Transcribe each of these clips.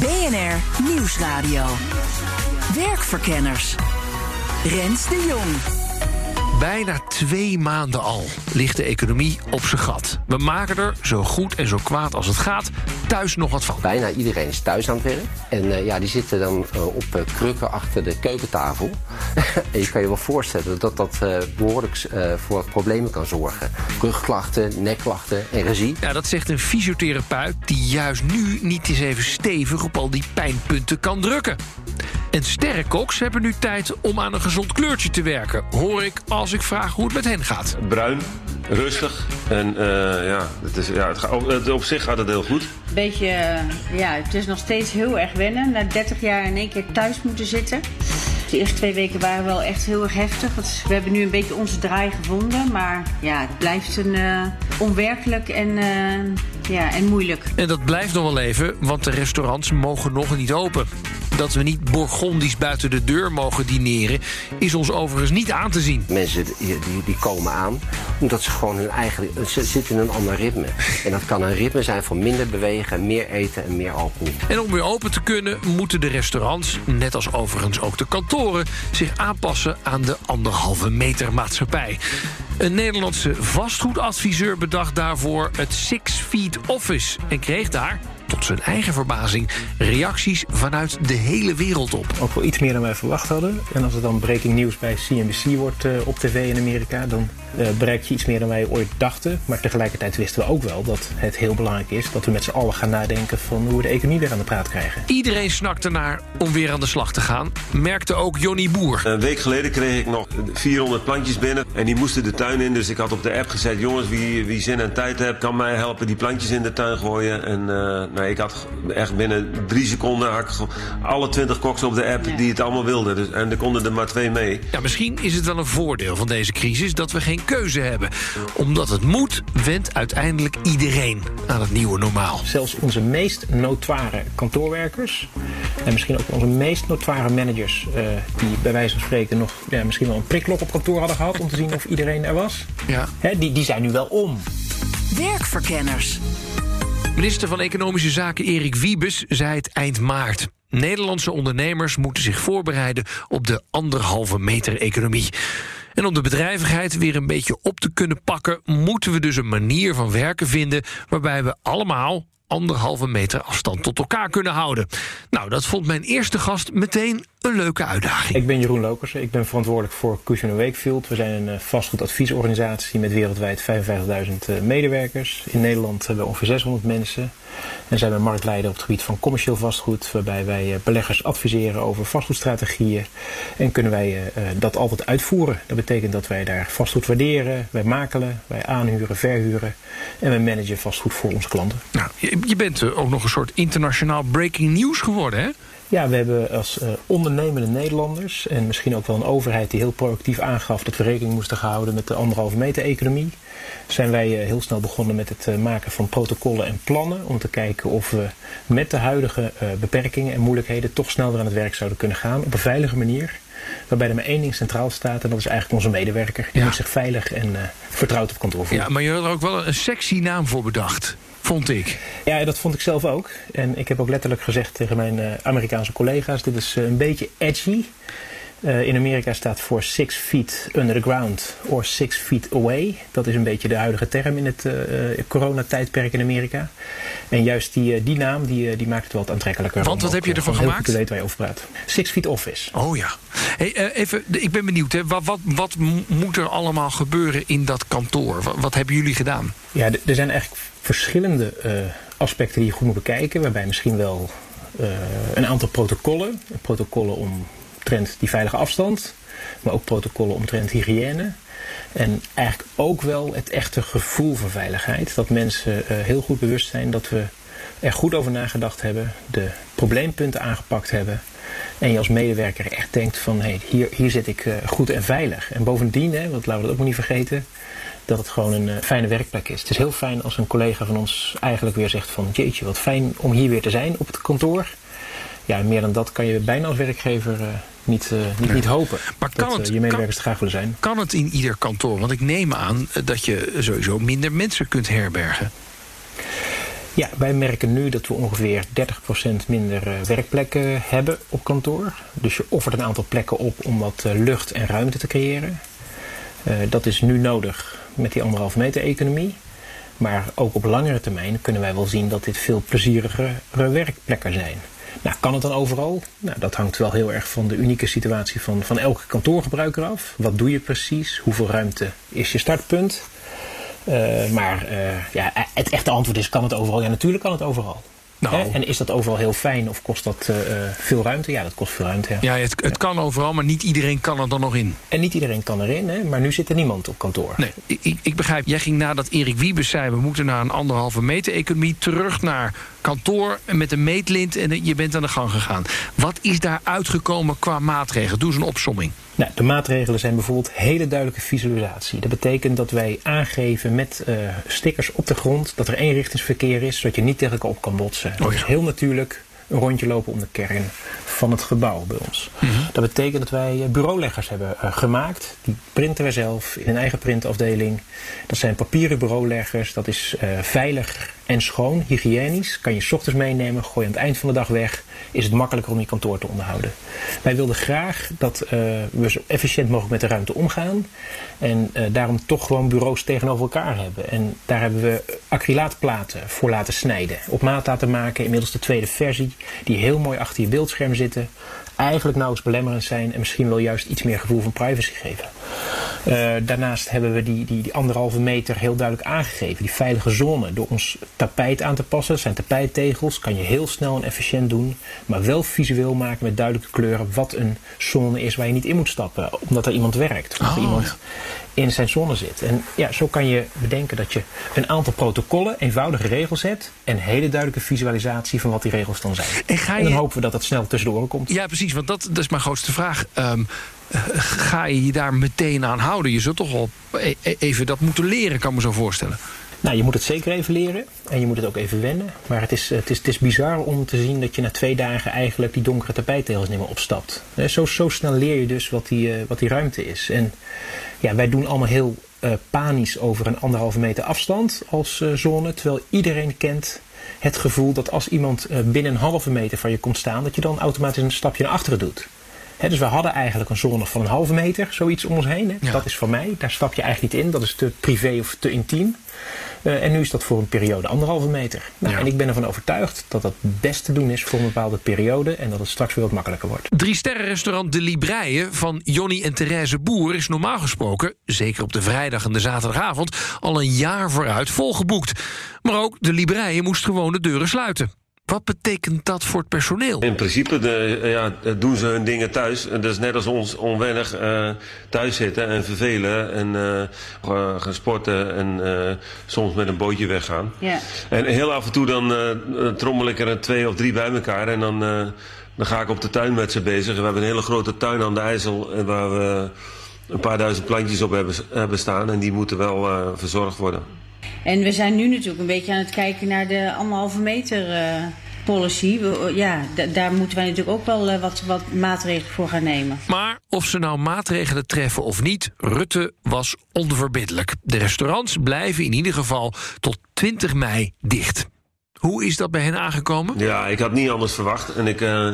BNR Nieuwsradio. Werkverkenners. Rens de Jong. Bijna twee maanden al ligt de economie op zijn gat. We maken er zo goed en zo kwaad als het gaat thuis nog wat van. Bijna iedereen is thuis aan het werk. En uh, ja, die zitten dan uh, op uh, krukken achter de keukentafel. en je kan je wel voorstellen dat dat behoorlijk voor problemen kan zorgen. Rugklachten, nekklachten en regie. Ja, dat zegt een fysiotherapeut die juist nu niet eens even stevig op al die pijnpunten kan drukken. En sterrenkoks hebben nu tijd om aan een gezond kleurtje te werken. Hoor ik als ik vraag hoe het met hen gaat. Bruin, rustig. En uh, ja, het is, ja het gaat, het, op zich gaat het heel goed. Beetje, uh, ja, het is nog steeds heel erg wennen. Na 30 jaar in één keer thuis moeten zitten. De eerste twee weken waren wel echt heel erg heftig. We hebben nu een beetje onze draai gevonden. Maar ja, het blijft een, uh, onwerkelijk en, ja, en moeilijk. En dat blijft nog wel even, want de restaurants mogen nog niet open. Dat we niet Bourgondisch buiten de deur mogen dineren, is ons overigens niet aan te zien. Mensen die, die komen aan omdat ze gewoon hun eigen. Ze zitten in een ander ritme. En dat kan een ritme zijn van minder bewegen, meer eten en meer alcohol. En om weer open te kunnen, moeten de restaurants, net als overigens ook de kantoren, zich aanpassen aan de anderhalve meter maatschappij. Een Nederlandse vastgoedadviseur bedacht daarvoor het Six Feet Office en kreeg daar tot zijn eigen verbazing reacties vanuit de hele wereld op. Ook wel iets meer dan wij verwacht hadden. En als het dan breaking news bij CNBC wordt uh, op tv in Amerika, dan bereik je iets meer dan wij ooit dachten. Maar tegelijkertijd wisten we ook wel dat het heel belangrijk is dat we met z'n allen gaan nadenken van hoe we de economie weer aan de praat krijgen. Iedereen snakt ernaar om weer aan de slag te gaan, merkte ook Jonny Boer. Een week geleden kreeg ik nog 400 plantjes binnen en die moesten de tuin in. Dus ik had op de app gezet, jongens, wie, wie zin en tijd heeft, kan mij helpen die plantjes in de tuin gooien. En uh, nou, ik had echt binnen drie seconden had ik alle 20 koks op de app ja. die het allemaal wilden. Dus, en er konden er maar twee mee. Ja, misschien is het wel een voordeel van deze crisis dat we geen keuze hebben. Omdat het moet, wendt uiteindelijk iedereen aan het nieuwe normaal. Zelfs onze meest notoire kantoorwerkers en misschien ook onze meest notoire managers, uh, die bij wijze van spreken nog ja, misschien wel een prikklok op kantoor hadden gehad om te zien of iedereen er was. Ja. Hè, die, die zijn nu wel om. Werkverkenners. Minister van Economische Zaken Erik Wiebes zei het eind maart. Nederlandse ondernemers moeten zich voorbereiden op de anderhalve meter economie. En om de bedrijvigheid weer een beetje op te kunnen pakken, moeten we dus een manier van werken vinden waarbij we allemaal anderhalve meter afstand tot elkaar kunnen houden. Nou, dat vond mijn eerste gast meteen een leuke uitdaging. Ik ben Jeroen Lokersen, ik ben verantwoordelijk voor Cushion Wakefield. We zijn een vastgoedadviesorganisatie met wereldwijd 55.000 medewerkers. In Nederland hebben we ongeveer 600 mensen. En zijn we marktleider op het gebied van commercieel vastgoed, waarbij wij beleggers adviseren over vastgoedstrategieën. En kunnen wij dat altijd uitvoeren. Dat betekent dat wij daar vastgoed waarderen, wij makelen, wij aanhuren, verhuren en we managen vastgoed voor onze klanten. Nou, je bent ook nog een soort internationaal breaking news geworden, hè? Ja, we hebben als uh, ondernemende Nederlanders en misschien ook wel een overheid die heel proactief aangaf dat we rekening moesten houden met de anderhalve meter economie, zijn wij uh, heel snel begonnen met het uh, maken van protocollen en plannen om te kijken of we met de huidige beperkingen en moeilijkheden toch snel weer aan het werk zouden kunnen gaan op een veilige manier. Waarbij er maar één ding centraal staat en dat is eigenlijk onze medewerker. Die Ja. moet zich veilig en vertrouwd op kantoor voelen. Ja, maar je had er ook wel een sexy naam voor bedacht, vond ik. Ja, dat vond ik zelf ook. En ik heb ook letterlijk gezegd tegen mijn uh, Amerikaanse collega's: dit is uh, een beetje edgy. Uh, in Amerika staat voor six feet under the ground or six feet away. Dat is een beetje de huidige term in het coronatijdperk in Amerika. En juist die, die naam die, die maakt het wat aantrekkelijker. Want wat heb je ervan gemaakt? Te weten waar je over praat. Six feet office. Oh ja. Hey, even, ik ben benieuwd, hè. Wat, wat, wat moet er allemaal gebeuren in dat kantoor? Wat, wat hebben jullie gedaan? Ja, er zijn eigenlijk verschillende aspecten die je goed moet bekijken. Waarbij misschien wel een aantal protocollen. Protocollen om omtrent die veilige afstand, maar ook protocollen omtrent hygiëne. En eigenlijk ook wel het echte gevoel van veiligheid. Dat mensen uh, heel goed bewust zijn dat we er goed over nagedacht hebben, de probleempunten aangepakt hebben. En je als medewerker echt denkt van hey, hier, hier zit ik uh, goed en veilig. En bovendien, hè, want laten we dat ook maar niet vergeten, dat het gewoon een uh, fijne werkplek is. Het is heel fijn als een collega van ons eigenlijk weer zegt van jeetje, wat fijn om hier weer te zijn op het kantoor. Ja, meer dan dat kan je bijna als werkgever uh, niet, niet, niet hopen. Maar kan dat het, je medewerkers kan, graag willen zijn. Kan het in ieder kantoor? Want ik neem aan dat je sowieso minder mensen kunt herbergen. Ja, wij merken nu dat we ongeveer 30% minder werkplekken hebben op kantoor. Dus je offert een aantal plekken op om wat lucht en ruimte te creëren. Uh, dat is nu nodig met die anderhalve meter economie. Maar ook op langere termijn kunnen wij wel zien dat dit veel plezierigere werkplekken zijn. Nou, kan het dan overal? Nou, dat hangt wel heel erg van de unieke situatie van, van elke kantoorgebruiker af. Wat doe je precies? Hoeveel ruimte is je startpunt? Uh, maar uh, ja, het echte antwoord is: kan het overal? Ja, natuurlijk kan het overal. Nou. En is dat overal heel fijn of kost dat uh, veel ruimte? Ja, dat kost veel ruimte. Ja, ja het, het ja. kan overal, maar niet iedereen kan er dan nog in. En niet iedereen kan erin, hè? maar nu zit er niemand op kantoor. Nee, ik, ik begrijp, jij ging nadat Erik Wiebes zei... we moeten naar een anderhalve meter economie terug naar kantoor met een meetlint... en je bent aan de gang gegaan. Wat is daar uitgekomen qua maatregelen? Doe eens een opsomming. Nou, de maatregelen zijn bijvoorbeeld hele duidelijke visualisatie. Dat betekent dat wij aangeven met uh, stickers op de grond dat er eenrichtingsverkeer is, zodat je niet tegen elkaar op kan botsen. Oh, dat is heel natuurlijk een rondje lopen om de kern van het gebouw bij ons. Mhm. Mm -hmm. Dat betekent dat wij bureauleggers hebben uh, gemaakt. Die printen wij zelf in een eigen printafdeling. Dat zijn papieren bureauleggers. Dat is uh, veilig en schoon, hygiënisch. Kan je 's ochtends meenemen, gooi je aan het eind van de dag weg. Is het makkelijker om je kantoor te onderhouden. Wij wilden graag dat uh, we zo efficiënt mogelijk met de ruimte omgaan. En uh, daarom toch gewoon bureaus tegenover elkaar hebben. En daar hebben we acrylaatplaten voor laten snijden. Op maat laten maken, inmiddels de tweede versie. Die heel mooi achter je beeldscherm zitten. Eigenlijk nauwelijks belemmerend zijn en misschien wel juist iets meer gevoel van privacy geven. Uh, daarnaast hebben we die, die, die anderhalve meter heel duidelijk aangegeven. Die veilige zone. Door ons tapijt aan te passen. Dat zijn tapijttegels. Kan je heel snel en efficiënt doen. Maar wel visueel maken met duidelijke kleuren. Wat een zone is waar je niet in moet stappen. Omdat er iemand werkt. Of Oh, er iemand ja. in zijn zone zit. En ja, zo kan je bedenken dat je een aantal protocollen, eenvoudige regels hebt. En hele duidelijke visualisatie van wat die regels dan zijn. En ga En dan hopen we dat dat snel tussendoor komt. Ja, precies, want dat, dat is mijn grootste vraag. Ehm, eh, ga je je daar meteen aan houden? Je zult toch wel e- e- even dat moeten leren, kan me zo voorstellen. Nou, je moet het zeker even leren en je moet het ook even wennen. Maar het is, het is, het is bizar om te zien dat je na twee dagen eigenlijk die donkere tapijttegels niet meer opstapt. Zo, zo snel leer je dus wat die, eh, wat die ruimte is. En ja, wij doen allemaal heel eh, panisch over een anderhalve meter afstand als eh, zone. Terwijl iedereen kent het gevoel dat als iemand eh, binnen een halve meter van je komt staan, dat je dan automatisch een stapje naar achteren doet. Dus we hadden eigenlijk een zone van een halve meter, zoiets om ons heen. Ja. Dat is voor mij, daar stap je eigenlijk niet in. Dat is te privé of te intiem. Eh, en nu is dat voor een periode anderhalve meter. Nou, Ja. En ik ben ervan overtuigd dat dat best te doen is voor een bepaalde periode. En dat het straks weer wat makkelijker wordt. Drie sterrenrestaurant De Libreien van Jonny en Therese Boer is normaal gesproken, zeker op de vrijdag en de zaterdagavond, al een jaar vooruit volgeboekt. Maar ook De Libreien moest gewoon de deuren sluiten. Wat betekent dat voor het personeel? In principe de, ja, doen ze hun dingen thuis. Dat is net als ons onwennig eh, thuis zitten en vervelen. En eh, gaan gaan sporten en eh, soms met een bootje weggaan. Ja. En heel af en toe dan eh, trommel ik er twee of drie bij elkaar. En dan, eh, dan ga ik op de tuin met ze bezig. We hebben een hele grote tuin aan de IJssel. eh, Waar we een paar duizend plantjes op hebben, hebben staan. En die moeten wel eh, verzorgd worden. En we zijn nu natuurlijk een beetje aan het kijken naar de anderhalve meter eh, policy. We- ja, da- daar moeten wij natuurlijk ook wel eh, wat, wat maatregelen voor gaan nemen. Maar of ze nou maatregelen treffen of niet, Rutte was onverbiddelijk. De restaurants blijven in ieder geval tot 20 mei dicht. Hoe is dat bij hen aangekomen? Ja, ik had niet anders verwacht. En ik, eh,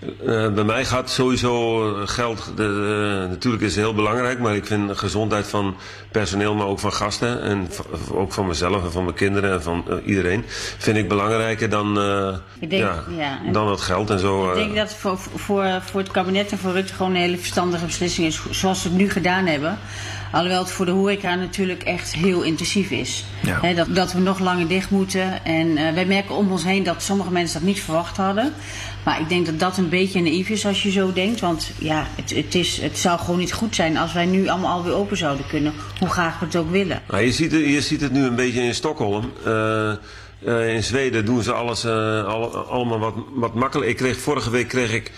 eh, bij mij gaat sowieso eh, geld. Eh, natuurlijk is heel belangrijk, maar ik vind de gezondheid van personeel, maar ook van gasten. En ook van mezelf en van mijn kinderen en van iedereen. Vind ik belangrijker dan, Ik denk- ja, dan het geld en zo. Ik denk dat voor, voor, voor het kabinet en voor Rutte gewoon een hele verstandige beslissing is, zoals ze het nu gedaan hebben. Alhoewel het voor de horeca natuurlijk echt heel intensief is. Ja. Dat, dat we nog langer dicht moeten. En eh, wij merken om ons heen dat sommige mensen dat niet verwacht hadden. Maar ik denk dat dat een beetje naïef is als je zo denkt. Want ja, het, het, is, het zou gewoon niet goed zijn als wij nu allemaal alweer open zouden kunnen. Hoe graag we het ook willen. Nou, je, ziet het, je ziet het nu een beetje in Stockholm. Eh, Eh, in Zweden doen ze alles al- allemaal wat, wat makkelijker. Ik kreeg, vorige week kreeg ik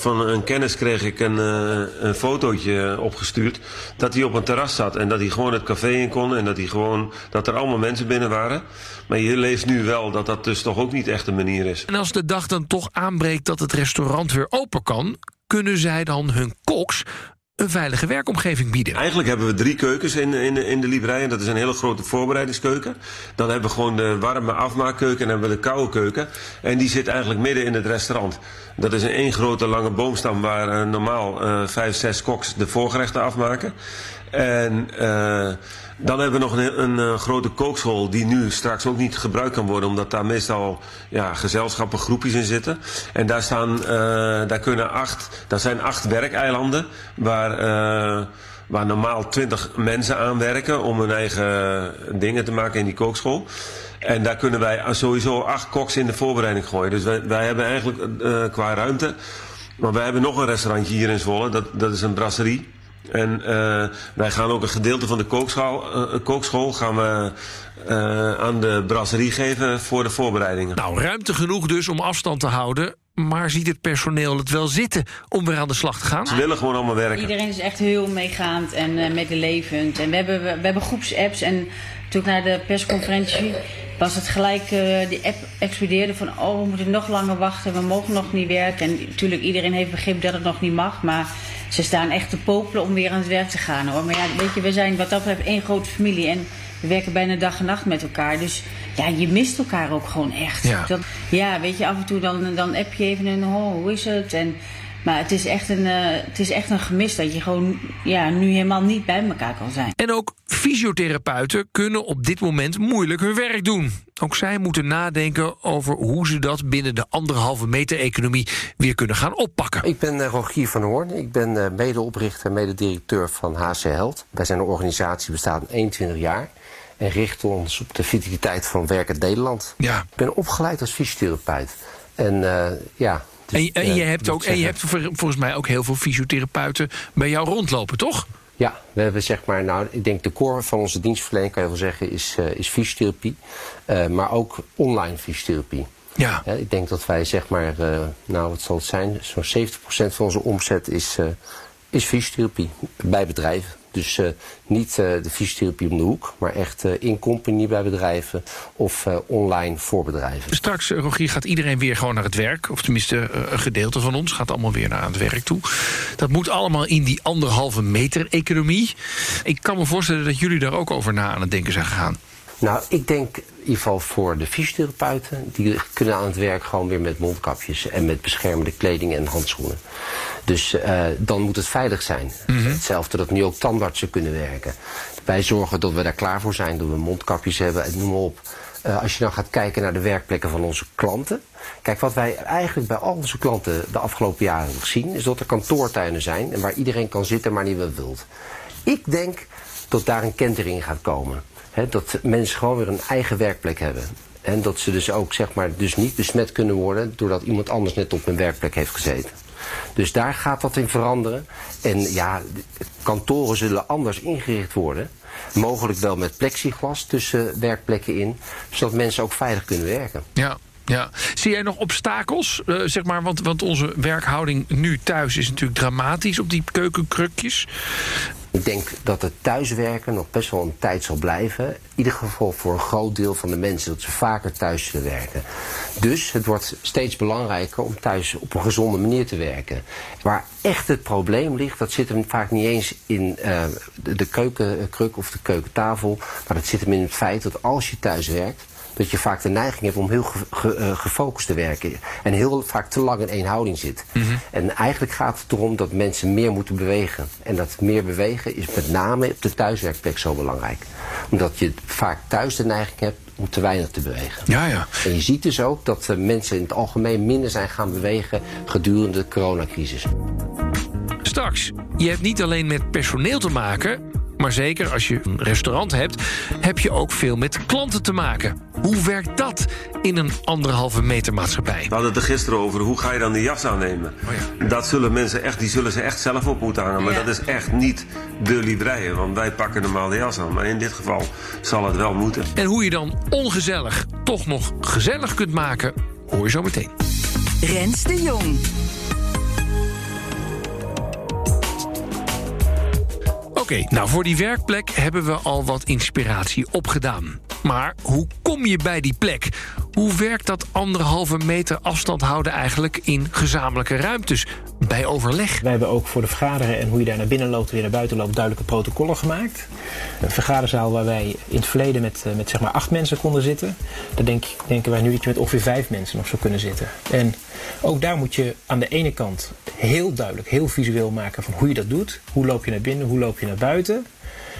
van een kennis kreeg ik een, eh, een fotootje opgestuurd. Dat hij op een terras zat en dat hij gewoon het café in kon. En dat, hij gewoon, dat er allemaal mensen binnen waren. Maar je leest nu wel dat dat dus toch ook niet echt de manier is. En als de dag dan toch aanbreekt dat het restaurant weer open kan, kunnen zij dan hun koks een veilige werkomgeving bieden. Eigenlijk hebben we drie keukens in, in, in de Librei. En dat is een hele grote voorbereidingskeuken. Dan hebben we gewoon de warme afmaakkeuken en hebben we de koude keuken. En die zit eigenlijk midden in het restaurant. Dat is een één grote lange boomstam waar eh, normaal eh, vijf, zes koks de voorgerechten afmaken. En eh, dan hebben we nog een, een, eh, grote kookschool die nu straks ook niet gebruikt kan worden. Omdat daar meestal ja, gezelschappen, groepjes in zitten. En daar, staan, eh, daar, kunnen acht, daar zijn acht werkeilanden waar... waar normaal twintig mensen aan werken om hun eigen dingen te maken in die kookschool. En daar kunnen wij sowieso acht koks in de voorbereiding gooien. Dus wij, hebben eigenlijk qua ruimte... Maar wij hebben nog een restaurantje hier in Zwolle, dat, dat is een brasserie. En eh, wij gaan ook een gedeelte van de kookschool, eh, kookschool gaan we, eh, aan de brasserie geven voor de voorbereidingen. Nou, ruimte genoeg dus om afstand te houden. Maar ziet het personeel het wel zitten om weer aan de slag te gaan? Ze willen gewoon allemaal werken. Iedereen is echt heel meegaand en eh, medelevend. En we hebben, we, hebben groepsapps. En toen ik naar de persconferentie was het gelijk, eh, die app explodeerde van... oh, we moeten nog langer wachten, we mogen nog niet werken. En natuurlijk, iedereen heeft begrepen dat het nog niet mag. Maar ze staan echt te popelen om weer aan het werk te gaan. Hoor. Maar ja, weet je, we zijn wat dat betreft één grote familie. En we werken bijna dag en nacht met elkaar. Dus ja, je mist elkaar ook gewoon echt. Ja. Dat, ja, weet je, af en toe dan, dan app je even een, oh, hoe is het? En, maar het is, echt een, eh, het is echt een gemis dat je gewoon ja, nu helemaal niet bij elkaar kan zijn. En ook fysiotherapeuten kunnen op dit moment moeilijk hun werk doen. Ook zij moeten nadenken over hoe ze dat binnen de anderhalve meter economie weer kunnen gaan oppakken. Ik ben eh, Rogier van Hoorn. Ik ben eh, medeoprichter en mededirecteur van HC Held. Wij zijn een organisatie, bestaat 21 jaar. En richten ons op de vitaliteit van werkend Nederland. Ja. Ik ben opgeleid als fysiotherapeut. En eh, ja... dus, En, je- en je eh, hebt ook, en je hebt vol- volgens mij ook heel veel fysiotherapeuten bij jou rondlopen, toch? Ja, we hebben zeg maar, nou, ik denk de core van onze dienstverlening, kan je wel zeggen, is, eh, is fysiotherapie. Eh, maar ook online fysiotherapie. Ja. Ik denk dat wij zeg maar, nou wat zal het zijn, zo'n 70% van onze omzet is, is fysiotherapie bij bedrijven. Dus eh, niet eh, de fysiotherapie om de hoek, maar echt eh, in company bij bedrijven of online voor bedrijven. Straks, Rogier, gaat iedereen weer gewoon naar het werk. Of tenminste, een gedeelte van ons gaat allemaal weer naar het werk toe. Dat moet allemaal in die anderhalve meter economie. Ik kan me voorstellen dat jullie daar ook over na aan het denken zijn gegaan. Nou, ik denk in ieder geval voor de fysiotherapeuten... die kunnen aan het werk gewoon weer met mondkapjes... en met beschermende kleding en handschoenen. Dus eh, dan moet het veilig zijn. Hetzelfde dat nu ook tandartsen kunnen werken. Wij zorgen dat we daar klaar voor zijn, dat we mondkapjes hebben en noem maar op. Eh, als je dan gaat kijken naar de werkplekken van onze klanten... Kijk, wat wij eigenlijk bij al onze klanten de afgelopen jaren hebben gezien... is dat er kantoortuinen zijn en waar iedereen kan zitten maar niet wat wilt. Ik denk dat daar een kentering gaat komen. Dat mensen gewoon weer een eigen werkplek hebben. En dat ze dus ook zeg maar, dus niet besmet kunnen worden doordat iemand anders net op hun werkplek heeft gezeten. Dus daar gaat wat in veranderen. En ja, kantoren zullen anders ingericht worden. Mogelijk wel met plexiglas tussen werkplekken in. Zodat mensen ook veilig kunnen werken. Ja. Ja. Zie jij nog obstakels? Eh, zeg maar, want, want onze werkhouding nu thuis is natuurlijk dramatisch op die keukenkrukjes. Ik denk dat het thuiswerken nog best wel een tijd zal blijven. In ieder geval voor een groot deel van de mensen dat ze vaker thuis zullen werken. Dus het wordt steeds belangrijker om thuis op een gezonde manier te werken. Waar echt het probleem ligt, dat zit hem vaak niet eens in eh, de, keukenkruk of de keukentafel. Maar dat zit hem in het feit dat als je thuis werkt, dat je vaak de neiging hebt om heel ge- ge- eh, gefocust te werken. En heel vaak te lang in één houding zit. En eigenlijk gaat het erom dat mensen meer moeten bewegen. En dat meer bewegen is met name op de thuiswerkplek zo belangrijk. Omdat je vaak thuis de neiging hebt om te weinig te bewegen. Ja, ja. En je ziet dus ook dat eh, mensen in het algemeen minder zijn gaan bewegen gedurende de coronacrisis. Straks, je hebt niet alleen met personeel te maken... maar zeker als je een restaurant hebt... heb je ook veel met klanten te maken. Hoe werkt dat in een anderhalve meter maatschappij? We hadden het er gisteren over, hoe ga je dan die jas aannemen? Dat zullen mensen echt, die zullen ze echt zelf op moeten hangen. Maar Ja. dat is echt niet de livreien, want wij pakken normaal de jas aan. Maar in dit geval zal het wel moeten. En hoe je dan ongezellig toch nog gezellig kunt maken, hoor je zo meteen. Rens de Jong. Oké, nou voor die werkplek hebben we al wat inspiratie opgedaan. Maar hoe kom je bij die plek? Hoe werkt dat anderhalve meter afstand houden eigenlijk in gezamenlijke ruimtes? Bij overleg. Wij hebben ook voor de vergaderen en hoe je daar naar binnen loopt en weer naar buiten loopt duidelijke protocollen gemaakt. Een vergaderzaal waar wij in het verleden met, eh, met zeg maar acht mensen konden zitten. Daar denk, denken wij nu dat je met ongeveer vijf mensen nog zou kunnen zitten. En ook daar moet je aan de ene kant heel duidelijk, heel visueel maken van hoe je dat doet. Hoe loop je naar binnen, hoe loop je naar buiten.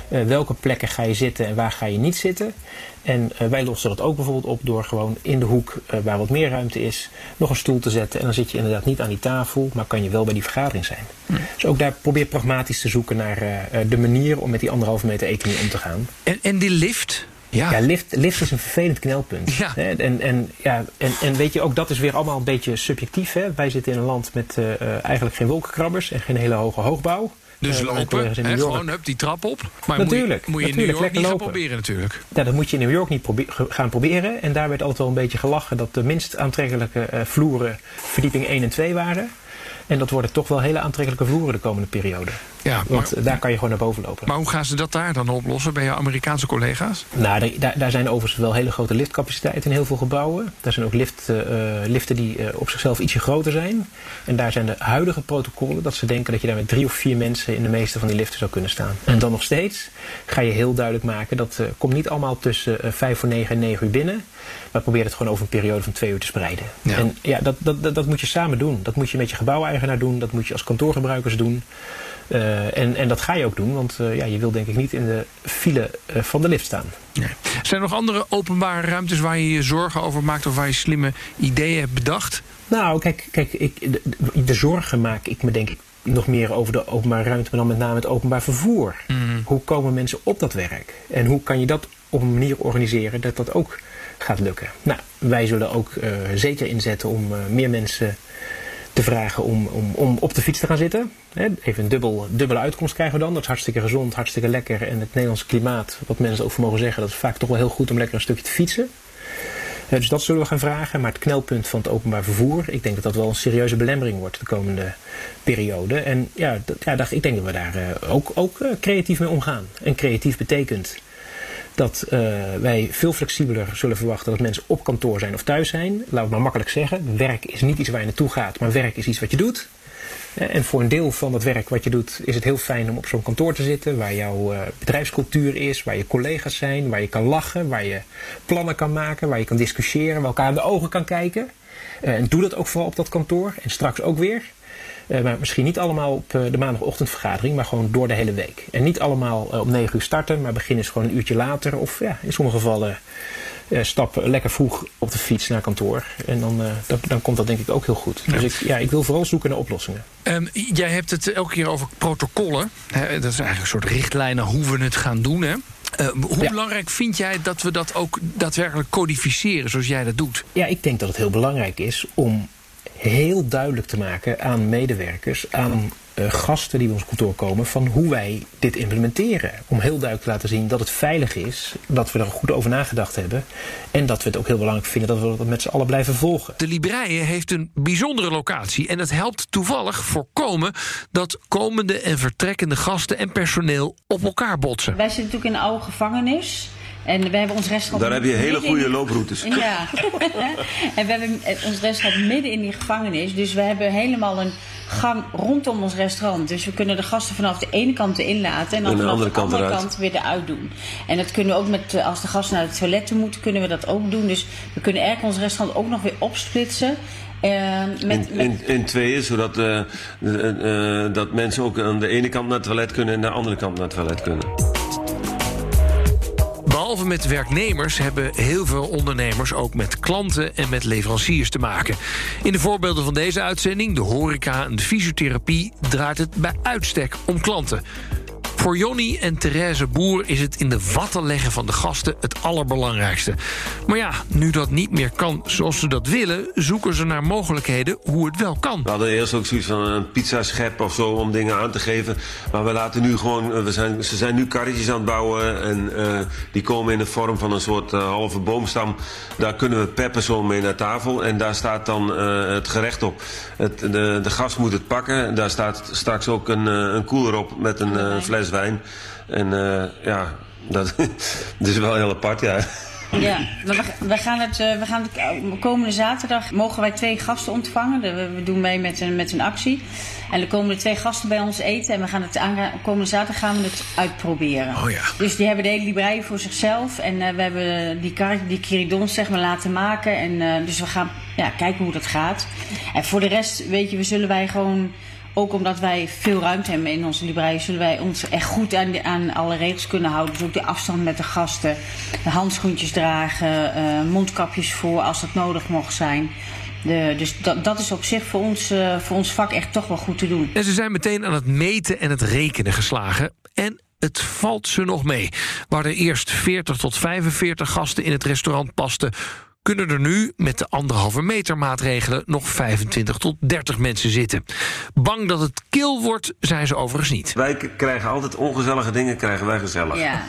Eh, welke plekken ga je zitten en waar ga je niet zitten. En eh, wij lossen dat ook bijvoorbeeld op door gewoon in de hoek eh, waar wat meer ruimte is, nog een stoel te zetten. En dan zit je inderdaad niet aan die tafel, maar kan je wel bij die vergadering zijn. Dus ook daar probeer pragmatisch te zoeken naar de manier om met die anderhalve meter economie om te gaan. En, en die lift? Ja. Ja, lift, lift is een vervelend knelpunt. Ja. En, en, ja, en, en weet je, ook dat is weer allemaal een beetje subjectief. Hè? Wij zitten in een land met eigenlijk geen wolkenkrabbers en geen hele hoge hoogbouw. Dus Eh, lopen, hè, gewoon hup, die trap op. Maar Natuurlijk, moet je, moet je in New York niet gaan proberen natuurlijk. Ja, dat moet je in New York niet probe- gaan proberen. En daar werd altijd wel een beetje gelachen dat de minst aantrekkelijke eh, vloeren verdieping 1 en 2 waren. En dat worden toch wel hele aantrekkelijke vloeren de komende periode. Ja, Want daar kan je gewoon naar boven lopen. maar hoe gaan ze dat daar dan oplossen bij je Amerikaanse collega's? Nou, daar- daar, zijn overigens wel hele grote liftcapaciteiten in heel veel gebouwen. Daar zijn ook lift, eh, eh, liften die eh, op zichzelf ietsje groter zijn. En daar zijn de huidige protocollen dat ze denken dat je daar met drie of vier mensen in de meeste van die liften zou kunnen staan. En dan nog steeds ga je heel duidelijk maken dat komt niet allemaal tussen vijf voor negen en negen uur binnen. Maar probeer het gewoon over een periode van twee uur te spreiden. Ja. En ja, dat, dat, dat, dat moet je samen doen. Dat moet je met je gebouweigenaar doen. Dat moet je als kantoorgebruikers doen. Eh, en, en dat ga je ook doen, want eh, ja, je wil denk ik niet in de file eh, van de lift staan. Nee. Zijn er nog andere openbare ruimtes waar je je zorgen over maakt of waar je slimme ideeën hebt bedacht? Nou, kijk, kijk ik, de, zorgen maak ik me denk ik nog meer over de openbare ruimte, maar dan met name het openbaar vervoer. Hoe komen mensen op dat werk? En hoe kan je dat op een manier organiseren dat dat ook gaat lukken? Nou, wij zullen ook zeker inzetten om meer mensen te vragen om, om, om op de fiets te gaan zitten. Even een dubbel, dubbele uitkomst krijgen we dan. Dat is hartstikke gezond, hartstikke lekker. En het Nederlandse klimaat, wat mensen voor mogen zeggen, dat is vaak toch wel heel goed om lekker een stukje te fietsen. Dus dat zullen we gaan vragen. Maar het knelpunt van het openbaar vervoer, ik denk dat dat wel een serieuze belemmering wordt de komende periode. En ja, dat, ja ik denk dat we daar eh, ook, ook eh, creatief mee omgaan. En creatief betekent dat eh, wij veel flexibeler zullen verwachten dat mensen op kantoor zijn of thuis zijn. We het maar makkelijk zeggen. Werk is niet iets waar je naartoe gaat, maar werk is iets wat je doet. Eh, En voor een deel van dat werk wat je doet, is het heel fijn om op zo'n kantoor te zitten. Waar jouw eh, bedrijfscultuur is, waar je collega's zijn, waar je kan lachen, waar je plannen kan maken, waar je kan discussiëren, waar elkaar in de ogen kan kijken. En doe dat ook vooral op dat kantoor en straks ook weer. Eh, maar misschien niet allemaal op eh, de maandagochtendvergadering, maar gewoon door de hele week. En niet allemaal eh, om 9 uur starten, maar begin eens gewoon een uurtje later. Of ja, in sommige gevallen eh, stap lekker vroeg op de fiets naar kantoor. En dan, dan, dan komt dat denk ik ook heel goed. Dus ik, ja, ik wil vooral zoeken naar oplossingen. Ehm, jij hebt het elke keer over protocollen. Hè, dat is eigenlijk een soort richtlijnen hoe we het gaan doen. Hè? Eh, hoe Ja. belangrijk vind jij dat we dat ook daadwerkelijk codificeren zoals jij dat doet? Ja, ik denk dat het heel belangrijk is om heel duidelijk te maken aan medewerkers, aan eh, gasten die bij ons kantoor komen, van hoe wij dit implementeren. Om heel duidelijk te laten zien dat het veilig is, dat we er goed over nagedacht hebben en dat we het ook heel belangrijk vinden dat we dat met z'n allen blijven volgen. De Libreien heeft een bijzondere locatie en dat helpt toevallig voorkomen dat komende en vertrekkende gasten en personeel op elkaar botsen. Wij zitten natuurlijk in een oude gevangenis. En we hebben ons restaurant... Daar heb je hele in- goede looproutes. Ja. en we hebben ons restaurant midden in die gevangenis. Dus we hebben helemaal een gang rondom ons restaurant. Dus we kunnen de gasten vanaf de ene kant erin laten. En dan En de vanaf de kant andere eruit. kant weer eruit doen. En dat kunnen we ook met... eh, Als de gasten naar het toilet toe moeten, kunnen we dat ook doen. Dus we kunnen eigenlijk ons restaurant ook nog weer opsplitsen. eh, met, In, met, in, in tweeën, zodat eh, eh, eh, dat mensen ook aan de ene kant naar het toilet kunnen en aan de andere kant naar het toilet kunnen. Behalve met werknemers hebben heel veel ondernemers ook met klanten en met leveranciers te maken. In de voorbeelden van deze uitzending, de horeca en de fysiotherapie, draait het bij uitstek om klanten. Voor Jonny en Therese Boer is het in de watten leggen van de gasten het allerbelangrijkste. Maar ja, nu dat niet meer kan zoals ze dat willen, zoeken ze naar mogelijkheden hoe het wel kan. We hadden eerst ook zoiets van een pizzaschep of zo om dingen aan te geven. Maar we laten nu gewoon, eh, we zijn, ze zijn nu karretjes aan het bouwen en uh, die komen in de vorm van een soort uh, halve boomstam. Daar kunnen we per persoon mee naar tafel en daar staat dan uh, het gerecht op. Het, de, de gast moet het pakken. Daar staat straks ook een, een koeler op met een fles wijn. En ja, dat, dat is wel heel apart, ja. Ja, we, gaan het, we gaan het komende zaterdag mogen wij twee gasten ontvangen. We doen mee met een, met een actie. En er komen er twee gasten bij ons eten. En we gaan het komende zaterdag gaan we het uitproberen. Oh ja. Dus die hebben de hele librei voor zichzelf. En uh, we hebben die, die kiridons zeg maar laten maken. En uh, dus we gaan ja, kijken hoe dat gaat. En voor de rest, weet je, we zullen wij gewoon ook omdat wij veel ruimte hebben in onze librei, zullen wij ons echt goed aan, aan alle regels kunnen houden. Dus ook de afstand met de gasten, de handschoentjes dragen, uh, mondkapjes voor als dat nodig mocht zijn. De, dus dat, dat is op zich voor ons, uh, voor ons vak echt toch wel goed te doen. En ze zijn meteen aan het meten en het rekenen geslagen. En het valt ze nog mee. Waar er eerst 40 tot 45 gasten in het restaurant pasten kunnen er nu met de anderhalve meter maatregelen nog 25 tot 30 mensen zitten. Bang dat het kil wordt, zijn ze overigens niet. Wij krijgen altijd ongezellige dingen, krijgen wij gezellig. Ja.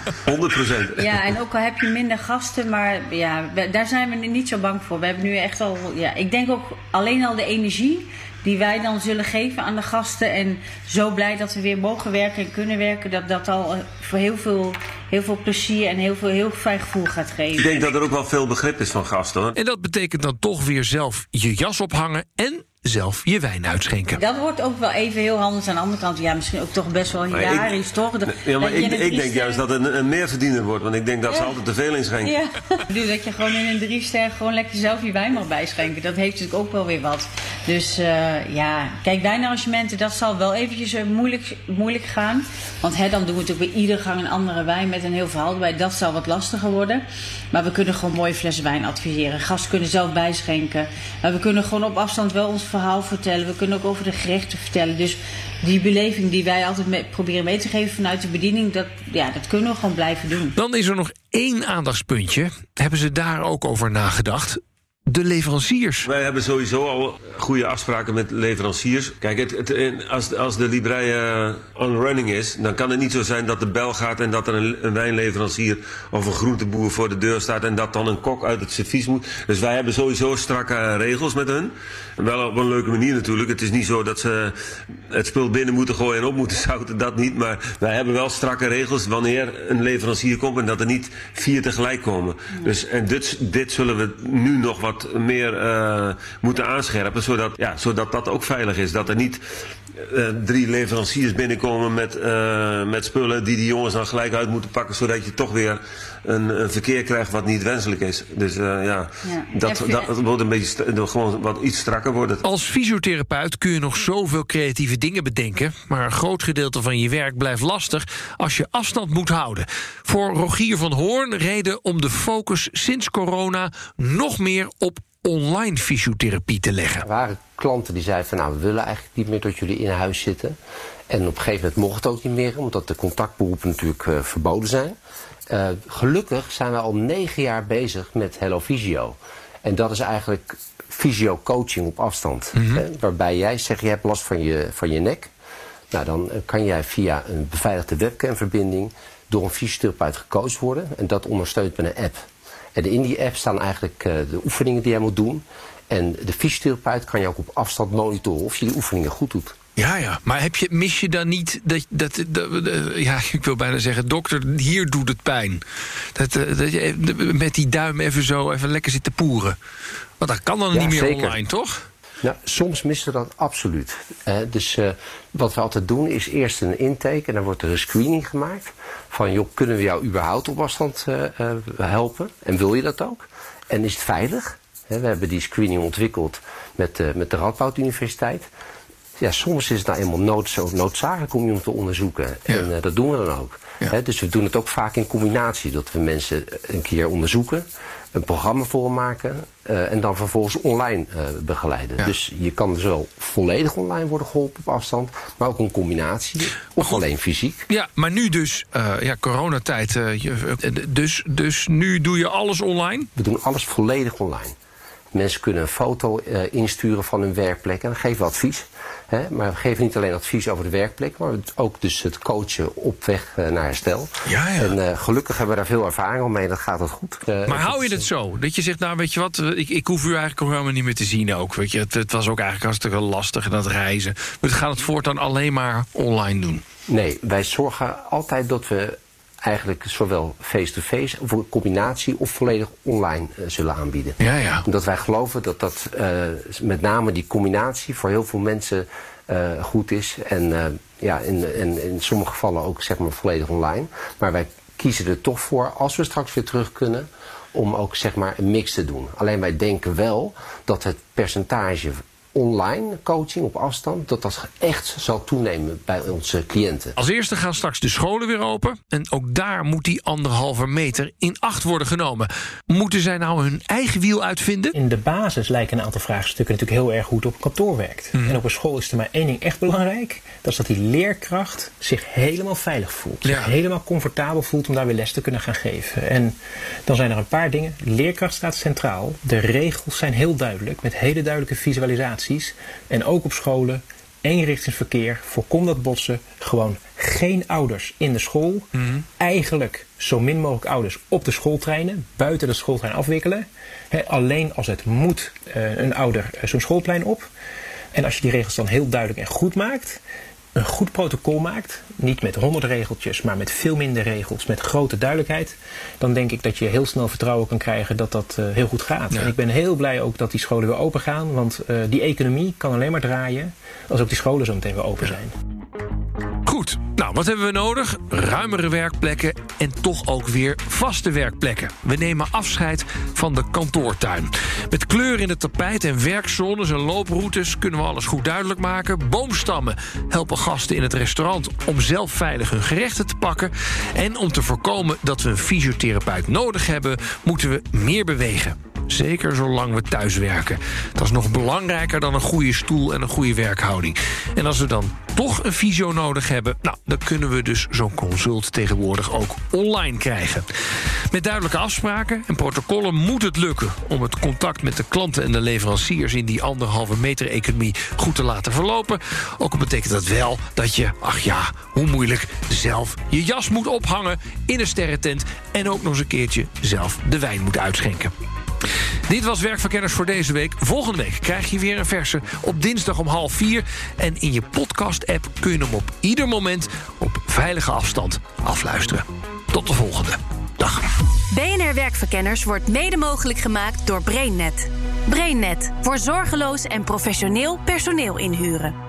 100%. Ja, en ook al heb je minder gasten, maar ja, daar zijn we niet zo bang voor. We hebben nu echt al, ja, ik denk ook alleen al de energie die wij dan zullen geven aan de gasten. En zo blij dat we weer mogen werken en kunnen werken. Dat dat al voor heel veel, heel veel plezier en heel veel heel fijn gevoel gaat geven. Ik denk dat er ook wel veel begrip is van gasten. Hoor. En dat betekent dan toch weer zelf je jas ophangen en zelf je wijn uitschenken. Dat wordt ook wel even heel anders. Aan de andere kant, ja, misschien ook toch best wel hilarisch, toch? De, ja, maar ik, ik denk juist dat het een, een meerverdiener wordt. Want ik denk dat ja. ze altijd te veel inschenken. Ja. dus dat je gewoon in een drie ster gewoon lekker zelf je wijn mag bijschenken. Dat heeft natuurlijk ook wel weer wat. Dus uh, ja, kijk, wijnarrangementen, dat zal wel eventjes uh, moeilijk, moeilijk gaan. Want hè, dan doen we natuurlijk bij iedere gang een andere wijn met een heel verhaal erbij. Dat zal wat lastiger worden. Maar we kunnen gewoon mooie flessen wijn adviseren. Gasten kunnen zelf bijschenken. Maar we kunnen gewoon op afstand wel ons verhaal vertellen. We kunnen ook over de gerechten vertellen. Dus die beleving die wij altijd mee, proberen mee te geven vanuit de bediening, dat, ja, dat kunnen we gewoon blijven doen. Dan is er nog één aandachtspuntje. Hebben ze daar ook over nagedacht? De leveranciers. Wij hebben sowieso al goede afspraken met leveranciers. Kijk, het, het, als, als de librei uh, on running is, dan kan het niet zo zijn dat de bel gaat en dat er een, een, wijnleverancier of een groenteboer voor de deur staat en dat dan een kok uit het servies moet. Dus wij hebben sowieso strakke regels met hun. Wel op een leuke manier natuurlijk. Het is niet zo dat ze het spul binnen moeten gooien en op moeten zouten, dat niet. Maar wij hebben wel strakke regels wanneer een leverancier komt en dat er niet vier tegelijk komen. Dus, en dit, dit zullen we nu nog wat meer uh, moeten aanscherpen, zodat, ja, zodat dat ook veilig is. Dat er niet uh, drie leveranciers binnenkomen met, uh, met spullen die die jongens dan gelijk uit moeten pakken, zodat je toch weer een, een verkeer krijgt wat niet wenselijk is. Dus ja, ja, dat, dat, dat wordt een beetje gewoon wat iets strakker worden. Als fysiotherapeut kun je nog zoveel creatieve dingen bedenken, maar een groot gedeelte van je werk blijft lastig als je afstand moet houden. Voor Rogier van Hoorn reden om de focus sinds corona nog meer op online fysiotherapie te leggen. Er waren klanten die zeiden van nou we willen eigenlijk niet meer dat jullie in huis zitten. En op een gegeven moment mocht het ook niet meer, omdat de contactberoepen natuurlijk uh, verboden zijn. Uh, gelukkig zijn we al negen jaar bezig met Hello Visio. En dat is eigenlijk fysio-coaching op afstand. Mm -hmm. hè, waarbij jij zegt, je hebt last van je, van je nek. Nou, dan kan jij via een beveiligde webcamverbinding door een fysiotherapeut gecoacht worden. En dat ondersteunt met een app. En in die app staan eigenlijk uh, de oefeningen die jij moet doen. En de fysiotherapeut kan je ook op afstand monitoren of je die oefeningen goed doet. Ja, ja. Maar heb je, mis je dan niet dat, dat, dat, ja, ik wil bijna zeggen, dokter, hier doet het pijn. Dat, dat je met die duim even zo even lekker zit te poeren. Want dat kan dan ja, niet meer zeker. online, toch? Ja, soms missen we dat absoluut. Dus uh, wat we altijd doen is eerst een intake en dan wordt er een screening gemaakt. Van joh, kunnen we jou überhaupt op afstand uh, helpen? En wil je dat ook? En is het veilig? We hebben die screening ontwikkeld met, met de Radboud Universiteit. Ja, soms is het nou eenmaal nood, noodzakelijk om iemand te onderzoeken. Ja. En dat doen we dan ook. Ja. Dus we doen het ook vaak in combinatie. Dat we mensen een keer onderzoeken. Een programma voor maken uh, en dan vervolgens online uh, begeleiden. Ja. Dus je kan zowel volledig online worden geholpen op afstand, maar ook een combinatie of alleen fysiek. Ja, maar nu dus, uh, ja, coronatijd, dus, dus nu doe je alles online? We doen alles volledig online. Mensen kunnen een foto insturen van hun werkplek en dan geven we advies. Hè? Maar we geven niet alleen advies over de werkplek, maar ook dus het coachen op weg uh, naar herstel. Ja, ja. En uh, gelukkig hebben we daar veel ervaring om mee en dat gaat het goed. maar hou je het zo? Dat je zegt, nou weet je wat, ik, ik hoef u eigenlijk helemaal niet meer te zien ook. Weet je? Het, het was ook eigenlijk hartstikke lastig en dat reizen. We gaan het voortaan alleen maar online doen. Nee, wij zorgen altijd dat we eigenlijk zowel face-to-face of een combinatie of volledig online uh, zullen aanbieden. Ja, ja. Omdat wij geloven dat dat uh, met name die combinatie voor heel veel mensen uh, goed is. En ja, in, in, in sommige gevallen ook zeg maar volledig online. Maar wij kiezen er toch voor, als we straks weer terug kunnen, om ook zeg maar een mix te doen. Alleen wij denken wel dat het percentage online coaching op afstand, dat dat echt zal toenemen bij onze cliënten. Als eerste gaan straks de scholen weer open. En ook daar moet die anderhalve meter in acht worden genomen. Moeten zij nou hun eigen wiel uitvinden? In de basis lijken een aantal vraagstukken natuurlijk heel erg goed op kantoor werkt. Mhm. En op een school is er maar één ding echt belangrijk. Dat is dat die leerkracht zich helemaal veilig voelt. Zich helemaal comfortabel voelt om daar weer les te kunnen gaan geven. En dan zijn er een paar dingen. Leerkracht staat centraal. De regels zijn heel duidelijk. Met hele duidelijke En ook op scholen. Eenrichtingsverkeer. Voorkom dat botsen. Gewoon geen ouders in de school. Eigenlijk zo min mogelijk ouders op de schooltreinen. Buiten de schooltrein afwikkelen. Alleen als het moet eh, een ouder eh, zo'n schoolplein op. En als je die regels dan heel duidelijk en goed maakt. Een goed protocol maakt. Niet met honderd regeltjes, maar met veel minder regels. Met grote duidelijkheid. Dan denk ik dat je heel snel vertrouwen kan krijgen dat dat eh, heel goed gaat. Ja. En ik ben heel blij ook dat die scholen weer open gaan. Want eh, die economie kan alleen maar draaien als ook die scholen zo meteen weer open zijn. Wat hebben we nodig? Ruimere werkplekken en toch ook weer vaste werkplekken. We nemen afscheid van de kantoortuin. Met kleur in het tapijt en werkzones en looproutes kunnen we alles goed duidelijk maken. Boomstammen helpen gasten in het restaurant om zelf veilig hun gerechten te pakken. En om te voorkomen dat we een fysiotherapeut nodig hebben, moeten we meer bewegen. Zeker zolang we thuis werken. Dat is nog belangrijker dan een goede stoel en een goede werkhouding. En als we dan toch een fysio nodig hebben, nou, dan kunnen we dus zo'n consult tegenwoordig ook online krijgen. Met duidelijke afspraken en protocollen moet het lukken om het contact met de klanten en de leveranciers in die anderhalve meter economie goed te laten verlopen. Ook betekent dat wel dat je, ach ja, hoe moeilijk, zelf je jas moet ophangen in een sterrentent en ook nog eens een keertje zelf de wijn moet uitschenken. Dit was Werkverkenners voor deze week. Volgende week krijg je weer een verse op dinsdag om half vier. En in je podcast-app kun je hem op ieder moment op veilige afstand afluisteren. Tot de volgende. Dag. BNR Werkverkenners wordt mede mogelijk gemaakt door BrainNet. BrainNet voor zorgeloos en professioneel personeel inhuren.